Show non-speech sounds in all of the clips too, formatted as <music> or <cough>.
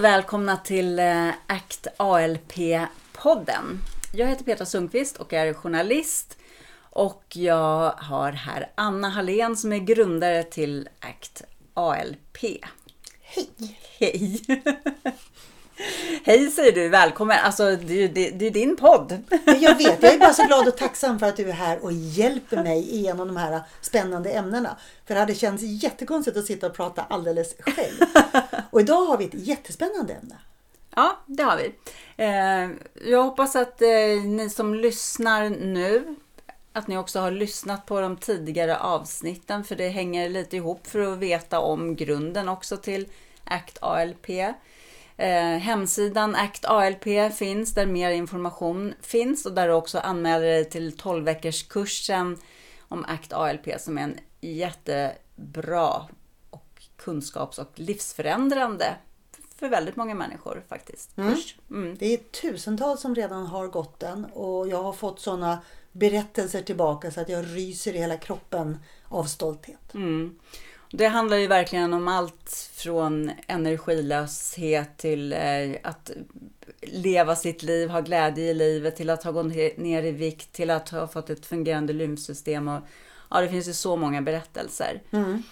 Och välkomna till eh, ACT ALP-podden. Jag heter Petra Sundqvist och är journalist. Och jag har här Anna Hallén som är grundare till ACT ALP. Hej! Hej! <laughs> Hej säger du, välkommen. Alltså det, det, det är din podd. Jag vet, jag är bara så glad och tacksam för att du är här och hjälper mig igenom de här spännande ämnena. För det hade känts jättekonstigt att sitta och prata alldeles själv. Och idag har vi ett jättespännande ämne. Ja, det har vi. Eh, jag hoppas att eh, ni som lyssnar nu, att ni också har lyssnat på de tidigare avsnitten, för det hänger lite ihop för att veta om grunden också till ACT ALP. Eh, hemsidan ACT ALP finns där mer information finns och där du också anmäler dig till 12 veckors kursen om ACT ALP som är en jättebra och kunskaps och livsförändrande för väldigt många människor faktiskt. Kurs. Mm. Det är tusentals som redan har gått den och jag har fått sådana berättelser tillbaka så att jag ryser i hela kroppen av stolthet. Mm. Det handlar ju verkligen om allt från energilöshet till eh, att leva sitt liv, ha glädje i livet, till att ha gått ner i vikt, till att ha fått ett fungerande lymfsystem. Och, ja, det finns ju så många berättelser. Mm.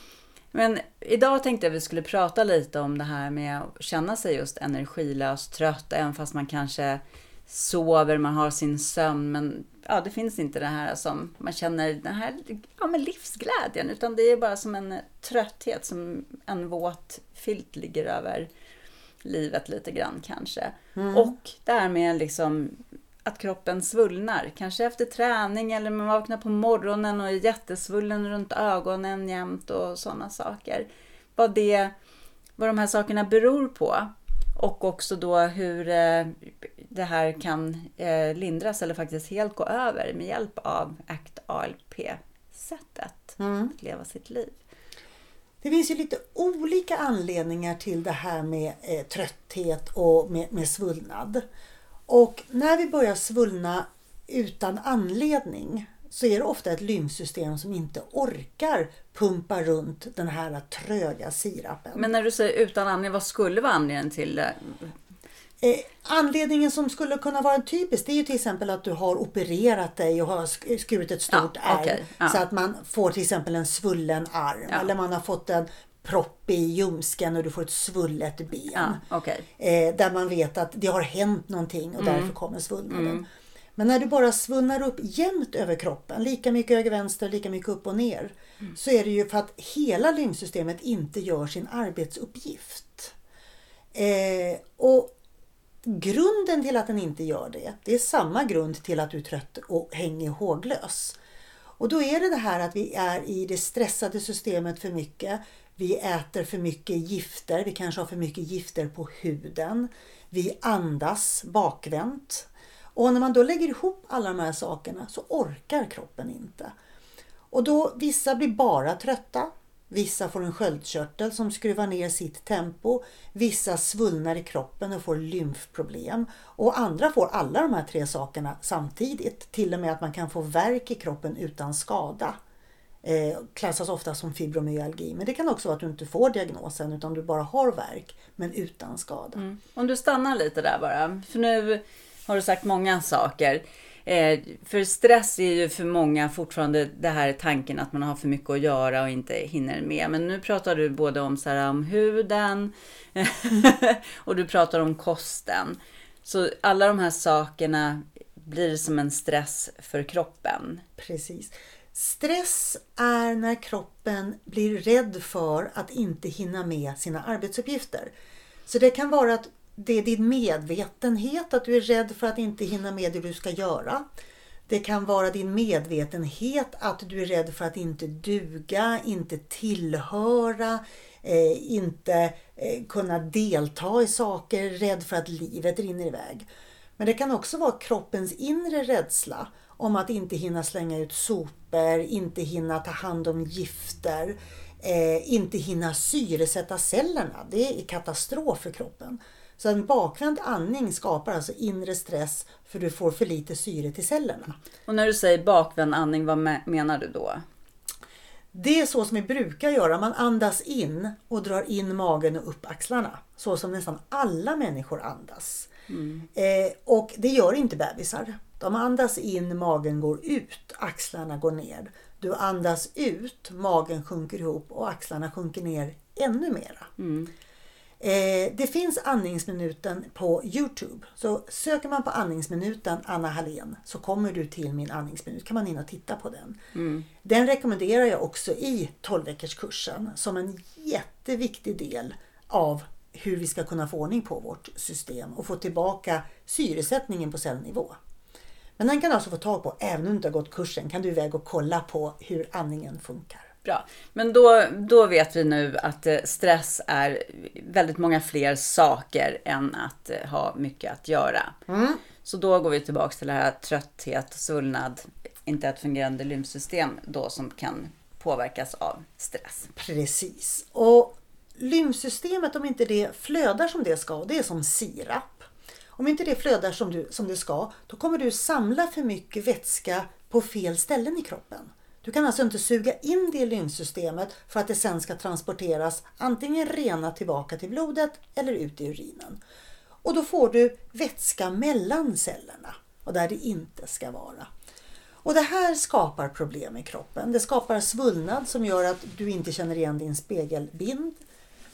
Men idag tänkte jag att vi skulle prata lite om det här med att känna sig just energilös, trött, även fast man kanske sover, man har sin sömn, men ja, det finns inte det här som man känner den här ja, men livsglädjen, utan det är bara som en trötthet, som en våt filt ligger över livet lite grann kanske. Och det här med liksom att kroppen svullnar, kanske efter träning eller man vaknar på morgonen och är jättesvullen runt ögonen jämt och sådana saker. Vad, det, vad de här sakerna beror på. Och också då hur eh, det här kan eh, lindras eller faktiskt helt gå över med hjälp av ACT ALP-sättet att leva sitt liv. Det finns ju lite olika anledningar till det här med eh, trötthet och med, med svullnad. Och när vi börjar svullna utan anledning så är det ofta ett lymfsystem som inte orkar pumpa runt den här tröga sirapen. Men när du säger utan anledning, vad skulle vara anledningen till det? Eh, anledningen som skulle kunna vara en typisk det är ju till exempel att du har opererat dig och har sk- skurit ett stort Ja, ärr. okej, ja. Så att man får till exempel en svullen arm. Ja. Eller man har fått en propp i ljumsken och du får ett svullet ben. Ja, okej. Eh, där man vet att det har hänt någonting och därför kommer svullnaden. Men när du bara svullnar upp jämnt över kroppen, lika mycket höger vänster, lika mycket upp och ner. Så är det ju för att hela lymfsystemet inte gör sin arbetsuppgift. Eh, och grunden till att den inte gör det, det är samma grund till att du är trött och hänger håglös. Och då är det det här att vi är i det stressade systemet för mycket. Vi äter för mycket gifter, vi kanske har för mycket gifter på huden. Vi andas bakvänt. Och när man då lägger ihop alla de här sakerna så orkar kroppen inte. Och då vissa blir bara trötta. Vissa får en sköldkörtel som skruvar ner sitt tempo. Vissa svullnar i kroppen och får lymfproblem. Och andra får alla de här tre sakerna samtidigt. Till och med att man kan få värk i kroppen utan skada. Eh, klassas ofta som fibromyalgi. Men det kan också vara att du inte får diagnosen utan du bara har värk men utan skada. Mm. Om du stannar lite där bara. För nu har du sagt många saker. Eh, för stress är ju för många fortfarande det här tanken att man har för mycket att göra och inte hinner med. Men nu pratar du både om, så här, om huden <laughs> och du pratar om kosten. Så alla de här sakerna blir som en stress för kroppen. Precis. Stress är när kroppen blir rädd för att inte hinna med sina arbetsuppgifter. Så det kan vara att det är din medvetenhet, att du är rädd för att inte hinna med det du ska göra. Det kan vara din medvetenhet att du är rädd för att inte duga, inte tillhöra, eh, inte eh, kunna delta i saker, rädd för att livet rinner iväg. Men det kan också vara kroppens inre rädsla om att inte hinna slänga ut sopor, inte hinna ta hand om gifter, eh, inte hinna syresätta cellerna. Det är katastrof för kroppen. Så en bakvänd andning skapar alltså inre stress för du får för lite syre till cellerna. Och när du säger bakvänd andning, vad me- menar du då? Det är så som vi brukar göra. Man andas in och drar in magen och upp axlarna. Så som nästan alla människor andas. Mm. Eh, och det gör inte bebisar. De andas in, magen går ut, axlarna går ner. Du andas ut, magen sjunker ihop och axlarna sjunker ner ännu mera. Mm. Eh, det finns andningsminuten på Youtube. Så söker man på andningsminuten Anna Hallén så kommer du till min andningsminut. kan man in och titta på den. Mm. Den rekommenderar jag också i 12 kursen som en jätteviktig del av hur vi ska kunna få ordning på vårt system och få tillbaka syresättningen på cellnivå. Men den kan du alltså få tag på även om du inte har gått kursen. kan du iväg och kolla på hur andningen funkar. Bra. Men då, då vet vi nu att eh, stress är väldigt många fler saker än att eh, ha mycket att göra. Mm. Så då går vi tillbaka till det här trötthet, svullnad, inte ett fungerande lymfsystem då som kan påverkas av stress. Precis. Och lymfsystemet, om inte det flödar som det ska, det är som sirap. Om inte det flödar som, du, som det ska, då kommer du samla för mycket vätska på fel ställen i kroppen. Du kan alltså inte suga in det i lymfsystemet för att det sen ska transporteras antingen rena tillbaka till blodet eller ut i urinen. Och då får du vätska mellan cellerna och där det inte ska vara. Och Det här skapar problem i kroppen. Det skapar svullnad som gör att du inte känner igen din spegelbild.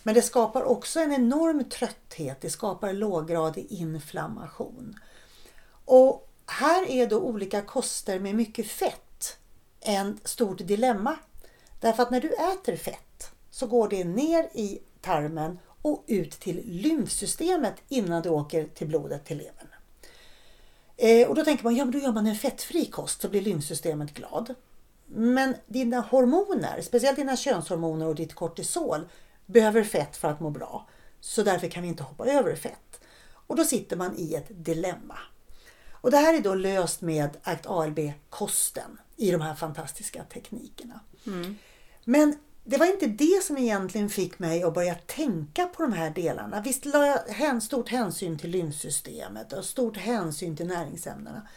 Men det skapar också en enorm trötthet. Det skapar låggradig inflammation. Och här är då olika koster med mycket fett en stort dilemma. Därför att när du äter fett så går det ner i tarmen och ut till lymfsystemet innan det åker till blodet till levern. Eh, och då tänker man, ja men då gör man en fettfri kost så blir lymfsystemet glad. Men dina hormoner, speciellt dina könshormoner och ditt kortisol behöver fett för att må bra. Så därför kan vi inte hoppa över fett. Och då sitter man i ett dilemma. Och det här är då löst med ACT ALB-kosten i de här fantastiska teknikerna. Mm. Men det var inte det som egentligen fick mig att börja tänka på de här delarna. Visst la jag stort hänsyn till lymfsystemet och stort hänsyn till näringsämnena.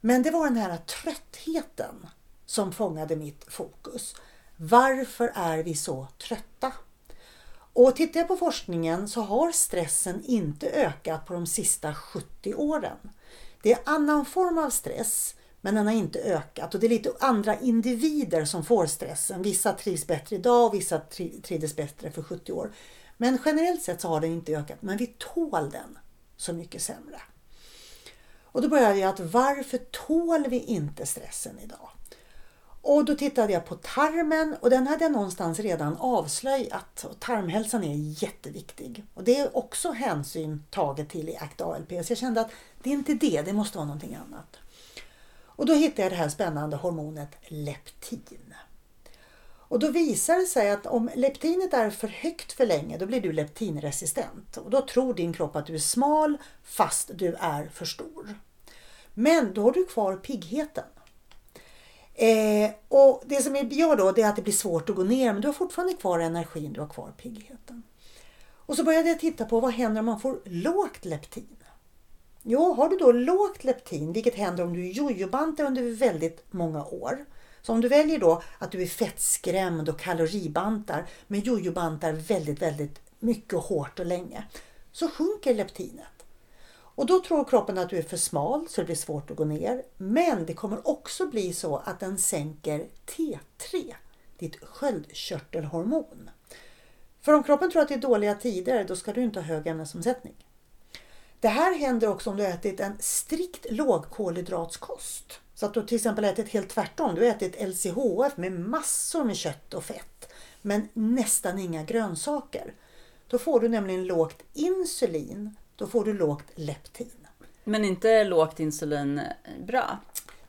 Men det var den här tröttheten som fångade mitt fokus. Varför är vi så trötta? Och tittar jag på forskningen så har stressen inte ökat på de sista 70 åren. Det är annan form av stress men den har inte ökat och det är lite andra individer som får stressen. Vissa trivs bättre idag och vissa trivdes bättre för 70 år. Men generellt sett så har den inte ökat, men vi tål den så mycket sämre. Och då börjar jag att varför tål vi inte stressen idag? Och då tittade jag på tarmen och den hade jag någonstans redan avslöjat. Och tarmhälsan är jätteviktig. Och det är också hänsyn taget till i ACT ALP. Så jag kände att det är inte det, det måste vara någonting annat. Och då hittade jag det här spännande hormonet leptin. Och då visar det sig att om leptinet är för högt för länge då blir du leptinresistent. Och då tror din kropp att du är smal fast du är för stor. Men då har du kvar piggheten. Eh, och Det som gör då det är att det blir svårt att gå ner men du har fortfarande kvar energin, du har kvar piggheten. Och så började jag titta på vad händer om man får lågt leptin. Jo, har du då lågt leptin, vilket händer om du jojobantar under väldigt många år. Så om du väljer då att du är fettskrämd och kaloribantar, men jojobantar väldigt, väldigt mycket hårt och länge, så sjunker leptinet. Och då tror kroppen att du är för smal så det blir svårt att gå ner. Men det kommer också bli så att den sänker T3, ditt sköldkörtelhormon. För om kroppen tror att det är dåliga tider, då ska du inte ha hög ämnesomsättning. Det här händer också om du ätit en strikt lågkolhydratskost. Så att du till exempel ätit helt tvärtom. Du har ätit LCHF med massor med kött och fett. Men nästan inga grönsaker. Då får du nämligen lågt insulin. Då får du lågt leptin. Men inte lågt insulin bra?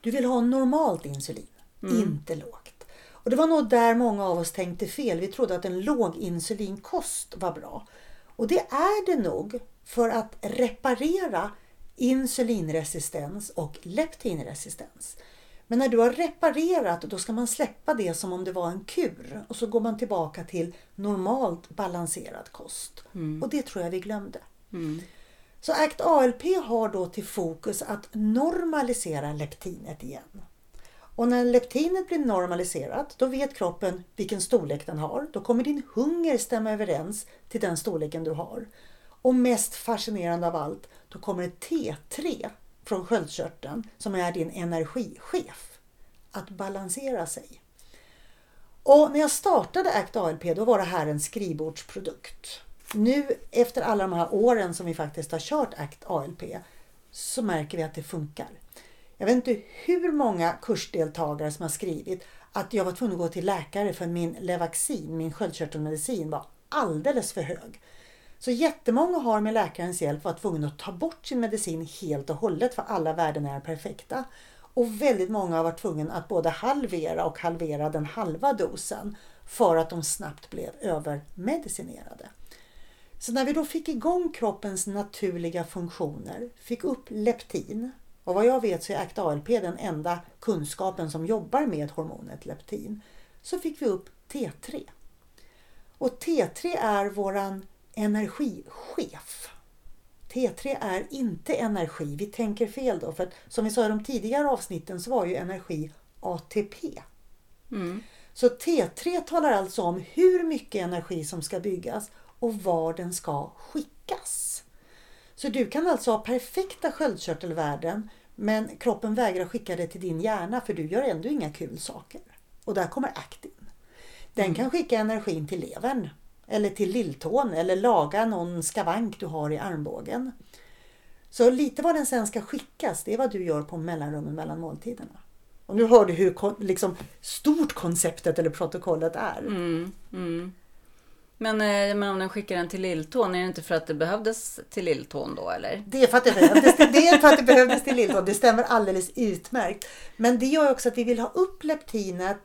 Du vill ha normalt insulin, mm. inte lågt. Och Det var nog där många av oss tänkte fel. Vi trodde att en låg insulinkost var bra. Och det är det nog för att reparera insulinresistens och leptinresistens. Men när du har reparerat då ska man släppa det som om det var en kur och så går man tillbaka till normalt balanserad kost. Mm. Och det tror jag vi glömde. Mm. Så ACT ALP har då till fokus att normalisera leptinet igen. Och när leptinet blir normaliserat, då vet kroppen vilken storlek den har. Då kommer din hunger stämma överens till den storleken du har. Och mest fascinerande av allt, då kommer T3 från sköldkörteln som är din energichef att balansera sig. Och när jag startade ACT ALP då var det här en skrivbordsprodukt. Nu efter alla de här åren som vi faktiskt har kört ACT ALP så märker vi att det funkar. Jag vet inte hur många kursdeltagare som har skrivit att jag var tvungen att gå till läkare för min Levaxin, min sköldkörtelmedicin, var alldeles för hög. Så jättemånga har med läkarens hjälp varit tvungna att ta bort sin medicin helt och hållet för alla värden är perfekta. Och väldigt många har varit tvungna att både halvera och halvera den halva dosen för att de snabbt blev övermedicinerade. Så när vi då fick igång kroppens naturliga funktioner, fick upp leptin, och vad jag vet så är ACT-ALP den enda kunskapen som jobbar med hormonet leptin, så fick vi upp T3. Och T3 är våran energichef. T3 är inte energi. Vi tänker fel då. För att, som vi sa i de tidigare avsnitten så var ju energi ATP. Mm. Så T3 talar alltså om hur mycket energi som ska byggas och var den ska skickas. Så du kan alltså ha perfekta sköldkörtelvärden men kroppen vägrar skicka det till din hjärna för du gör ändå inga kul saker. Och där kommer ACT in. Den mm. kan skicka energin till levern eller till lilltån eller laga någon skavank du har i armbågen. Så lite vad den sen ska skickas, det är vad du gör på mellanrummen mellan måltiderna. Och nu hör du hur liksom, stort konceptet eller protokollet är. Mm, mm. Men, eh, men om den skickar den till lilltån, är det inte för att det behövdes till lilltån då eller? Det är för att det behövdes, det är för att det behövdes till lilltån. Det stämmer alldeles utmärkt. Men det gör också att vi vill ha upp leptinet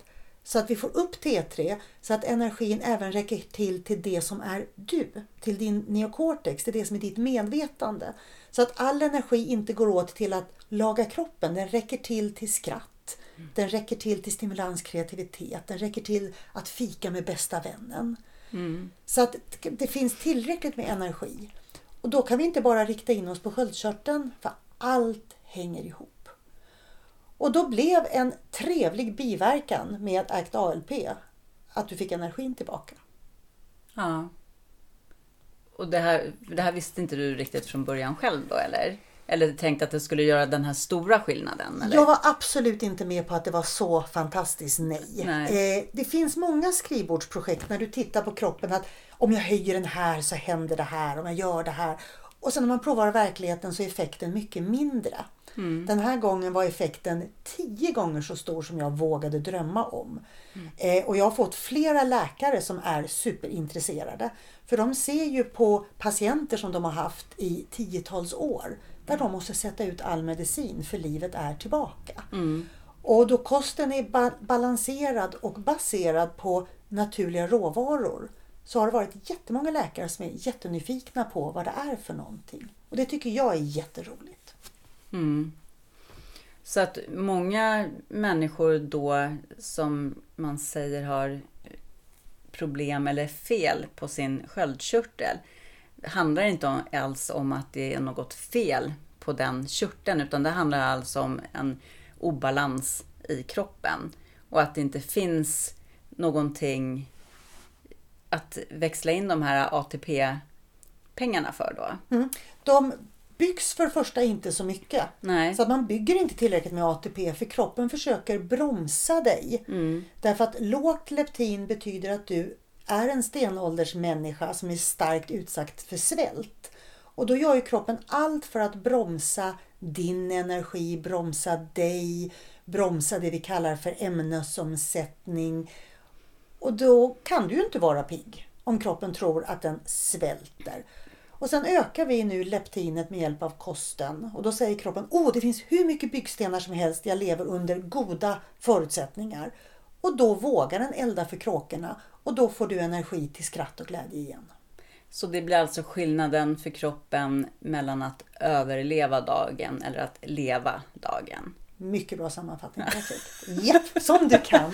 så att vi får upp T3 så att energin även räcker till till det som är du, till din neokortex, till det som är ditt medvetande. Så att all energi inte går åt till att laga kroppen, den räcker till till skratt, den räcker till till stimulans, kreativitet, den räcker till att fika med bästa vännen. Mm. Så att det finns tillräckligt med energi. Och då kan vi inte bara rikta in oss på sköldkörteln för allt hänger ihop. Och då blev en trevlig biverkan med ACT ALP att du fick energin tillbaka. Ja. Och det här, det här visste inte du riktigt från början själv då eller? Eller tänkte att det skulle göra den här stora skillnaden? Eller? Jag var absolut inte med på att det var så fantastiskt nej. nej. Eh, det finns många skrivbordsprojekt när du tittar på kroppen att om jag höjer den här så händer det här, om jag gör det här. Och sen när man provar verkligheten så är effekten mycket mindre. Mm. Den här gången var effekten tio gånger så stor som jag vågade drömma om. Mm. Eh, och jag har fått flera läkare som är superintresserade. För de ser ju på patienter som de har haft i tiotals år där de måste sätta ut all medicin för livet är tillbaka. Mm. Och då kosten är ba balanserad och baserad på naturliga råvaror så har det varit jättemånga läkare som är jättenyfikna på vad det är för någonting. Och det tycker jag är jätteroligt. Mm. Så att många människor då som man säger har problem eller fel på sin sköldkörtel handlar inte alls om att det är något fel på den körteln utan det handlar alltså om en obalans i kroppen och att det inte finns någonting att växla in de här ATP-pengarna för då. Mm. De byggs för första inte så mycket. Nej. Så att man bygger inte tillräckligt med ATP för kroppen försöker bromsa dig. Mm. Därför att lågt leptin betyder att du är en stenåldersmänniska som är starkt utsatt för svält. Och då gör ju kroppen allt för att bromsa din energi, bromsa dig, bromsa det vi kallar för ämnesomsättning. Och då kan du ju inte vara pigg om kroppen tror att den svälter. Och sen ökar vi nu leptinet med hjälp av kosten och då säger kroppen åh det finns hur mycket byggstenar som helst, jag lever under goda förutsättningar. Och då vågar den elda för kråkorna och då får du energi till skratt och glädje igen. Så det blir alltså skillnaden för kroppen mellan att överleva dagen eller att leva dagen? Mycket bra sammanfattning. Japp, som du kan.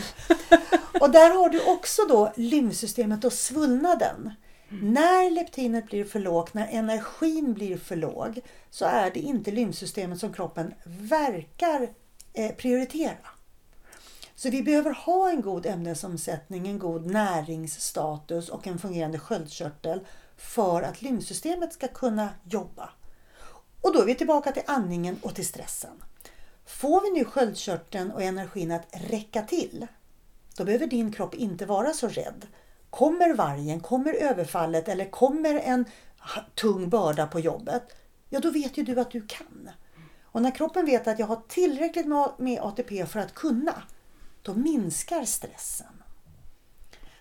Och där har du också då lymfsystemet och svullnaden. Mm. När leptinet blir för lågt, när energin blir för låg, så är det inte lymfsystemet som kroppen verkar eh, prioritera. Så vi behöver ha en god ämnesomsättning, en god näringsstatus och en fungerande sköldkörtel för att lymfsystemet ska kunna jobba. Och då är vi tillbaka till andningen och till stressen. Får vi nu sköldkörteln och energin att räcka till, då behöver din kropp inte vara så rädd. Kommer vargen, kommer överfallet eller kommer en tung börda på jobbet, ja då vet ju du att du kan. Och när kroppen vet att jag har tillräckligt med ATP för att kunna, då minskar stressen.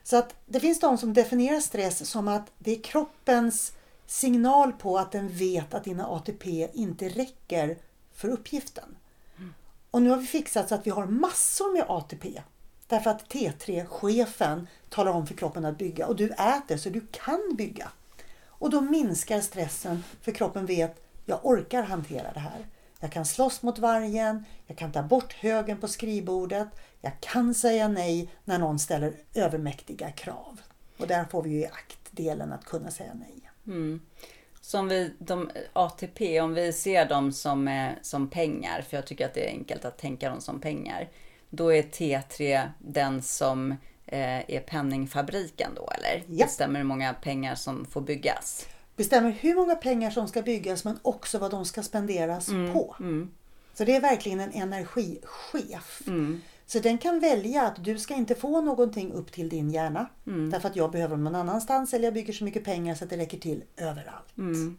Så att det finns de som definierar stress som att det är kroppens signal på att den vet att dina ATP inte räcker för uppgiften. Och nu har vi fixat så att vi har massor med ATP. Därför att T3-chefen talar om för kroppen att bygga och du äter så du kan bygga. Och då minskar stressen för kroppen vet jag orkar hantera det här. Jag kan slåss mot vargen, jag kan ta bort högen på skrivbordet, jag kan säga nej när någon ställer övermäktiga krav. Och där får vi ju i aktdelen att kunna säga nej. Mm. Som vi, de, ATP, om vi ser dem som, eh, som pengar, för jag tycker att det är enkelt att tänka dem som pengar. Då är T3 den som eh, är penningfabriken då, eller? Ja. Bestämmer hur många pengar som får byggas. Bestämmer hur många pengar som ska byggas men också vad de ska spenderas mm. på. Mm. Så det är verkligen en energichef. Mm. Så den kan välja att du ska inte få någonting upp till din hjärna. Mm. Därför att jag behöver dem någon annanstans eller jag bygger så mycket pengar så att det räcker till överallt. Mm.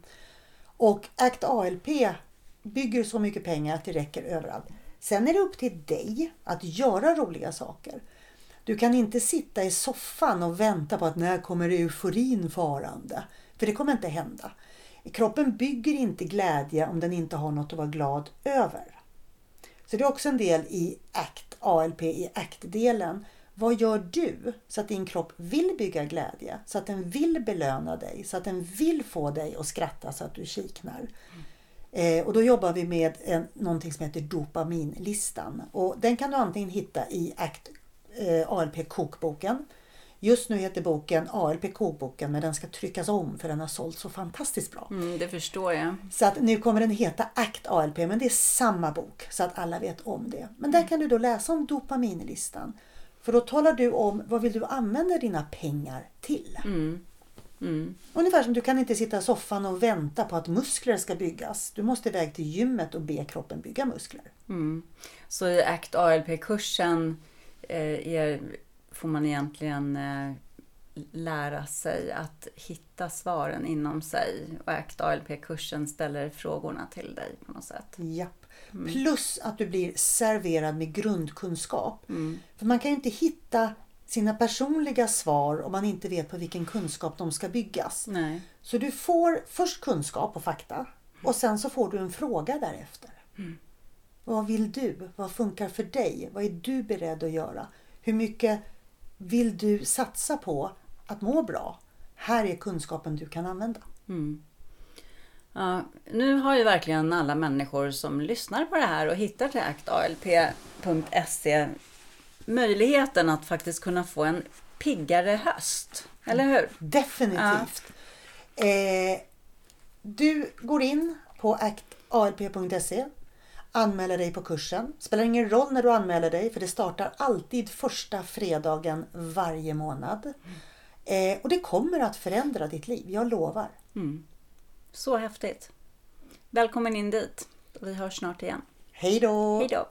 Och ACT ALP bygger så mycket pengar att det räcker överallt. Sen är det upp till dig att göra roliga saker. Du kan inte sitta i soffan och vänta på att när kommer euforin farande? För det kommer inte hända. Kroppen bygger inte glädje om den inte har något att vara glad över. Så det är också en del i ACT, ALP, i ACT-delen. Vad gör du så att din kropp vill bygga glädje? Så att den vill belöna dig? Så att den vill få dig att skratta så att du kiknar? Eh, och då jobbar vi med en, någonting som heter dopaminlistan. Och den kan du antingen hitta i ACT, eh, ALP kokboken Just nu heter boken ALP kokboken men den ska tryckas om för den har sålt så fantastiskt bra. Mm, det förstår jag. Så att nu kommer den heta ACT ALP men det är samma bok så att alla vet om det. Men där kan du då läsa om dopaminlistan. För då talar du om vad vill du använda dina pengar till. Mm. Mm. Ungefär som du kan inte sitta i soffan och vänta på att muskler ska byggas. Du måste iväg till gymmet och be kroppen bygga muskler. Mm. Så i ACT ALP-kursen eh, är får man egentligen eh, lära sig att hitta svaren inom sig. Och ACT ALP-kursen ställer frågorna till dig på något sätt. Japp. Mm. Plus att du blir serverad med grundkunskap. Mm. För man kan ju inte hitta sina personliga svar om man inte vet på vilken kunskap de ska byggas. Nej. Så du får först kunskap och fakta och sen så får du en fråga därefter. Mm. Vad vill du? Vad funkar för dig? Vad är du beredd att göra? Hur mycket vill du satsa på att må bra? Här är kunskapen du kan använda. Mm. Ja, nu har ju verkligen alla människor som lyssnar på det här och hittar till actalp.se möjligheten att faktiskt kunna få en piggare höst. Eller hur? Definitivt. Ja. Eh, du går in på actalp.se anmäler dig på kursen. Spelar ingen roll när du anmäler dig för det startar alltid första fredagen varje månad. Mm. Eh, och det kommer att förändra ditt liv, jag lovar. Mm. Så häftigt. Välkommen in dit. Vi hörs snart igen. Hej då! Hej då!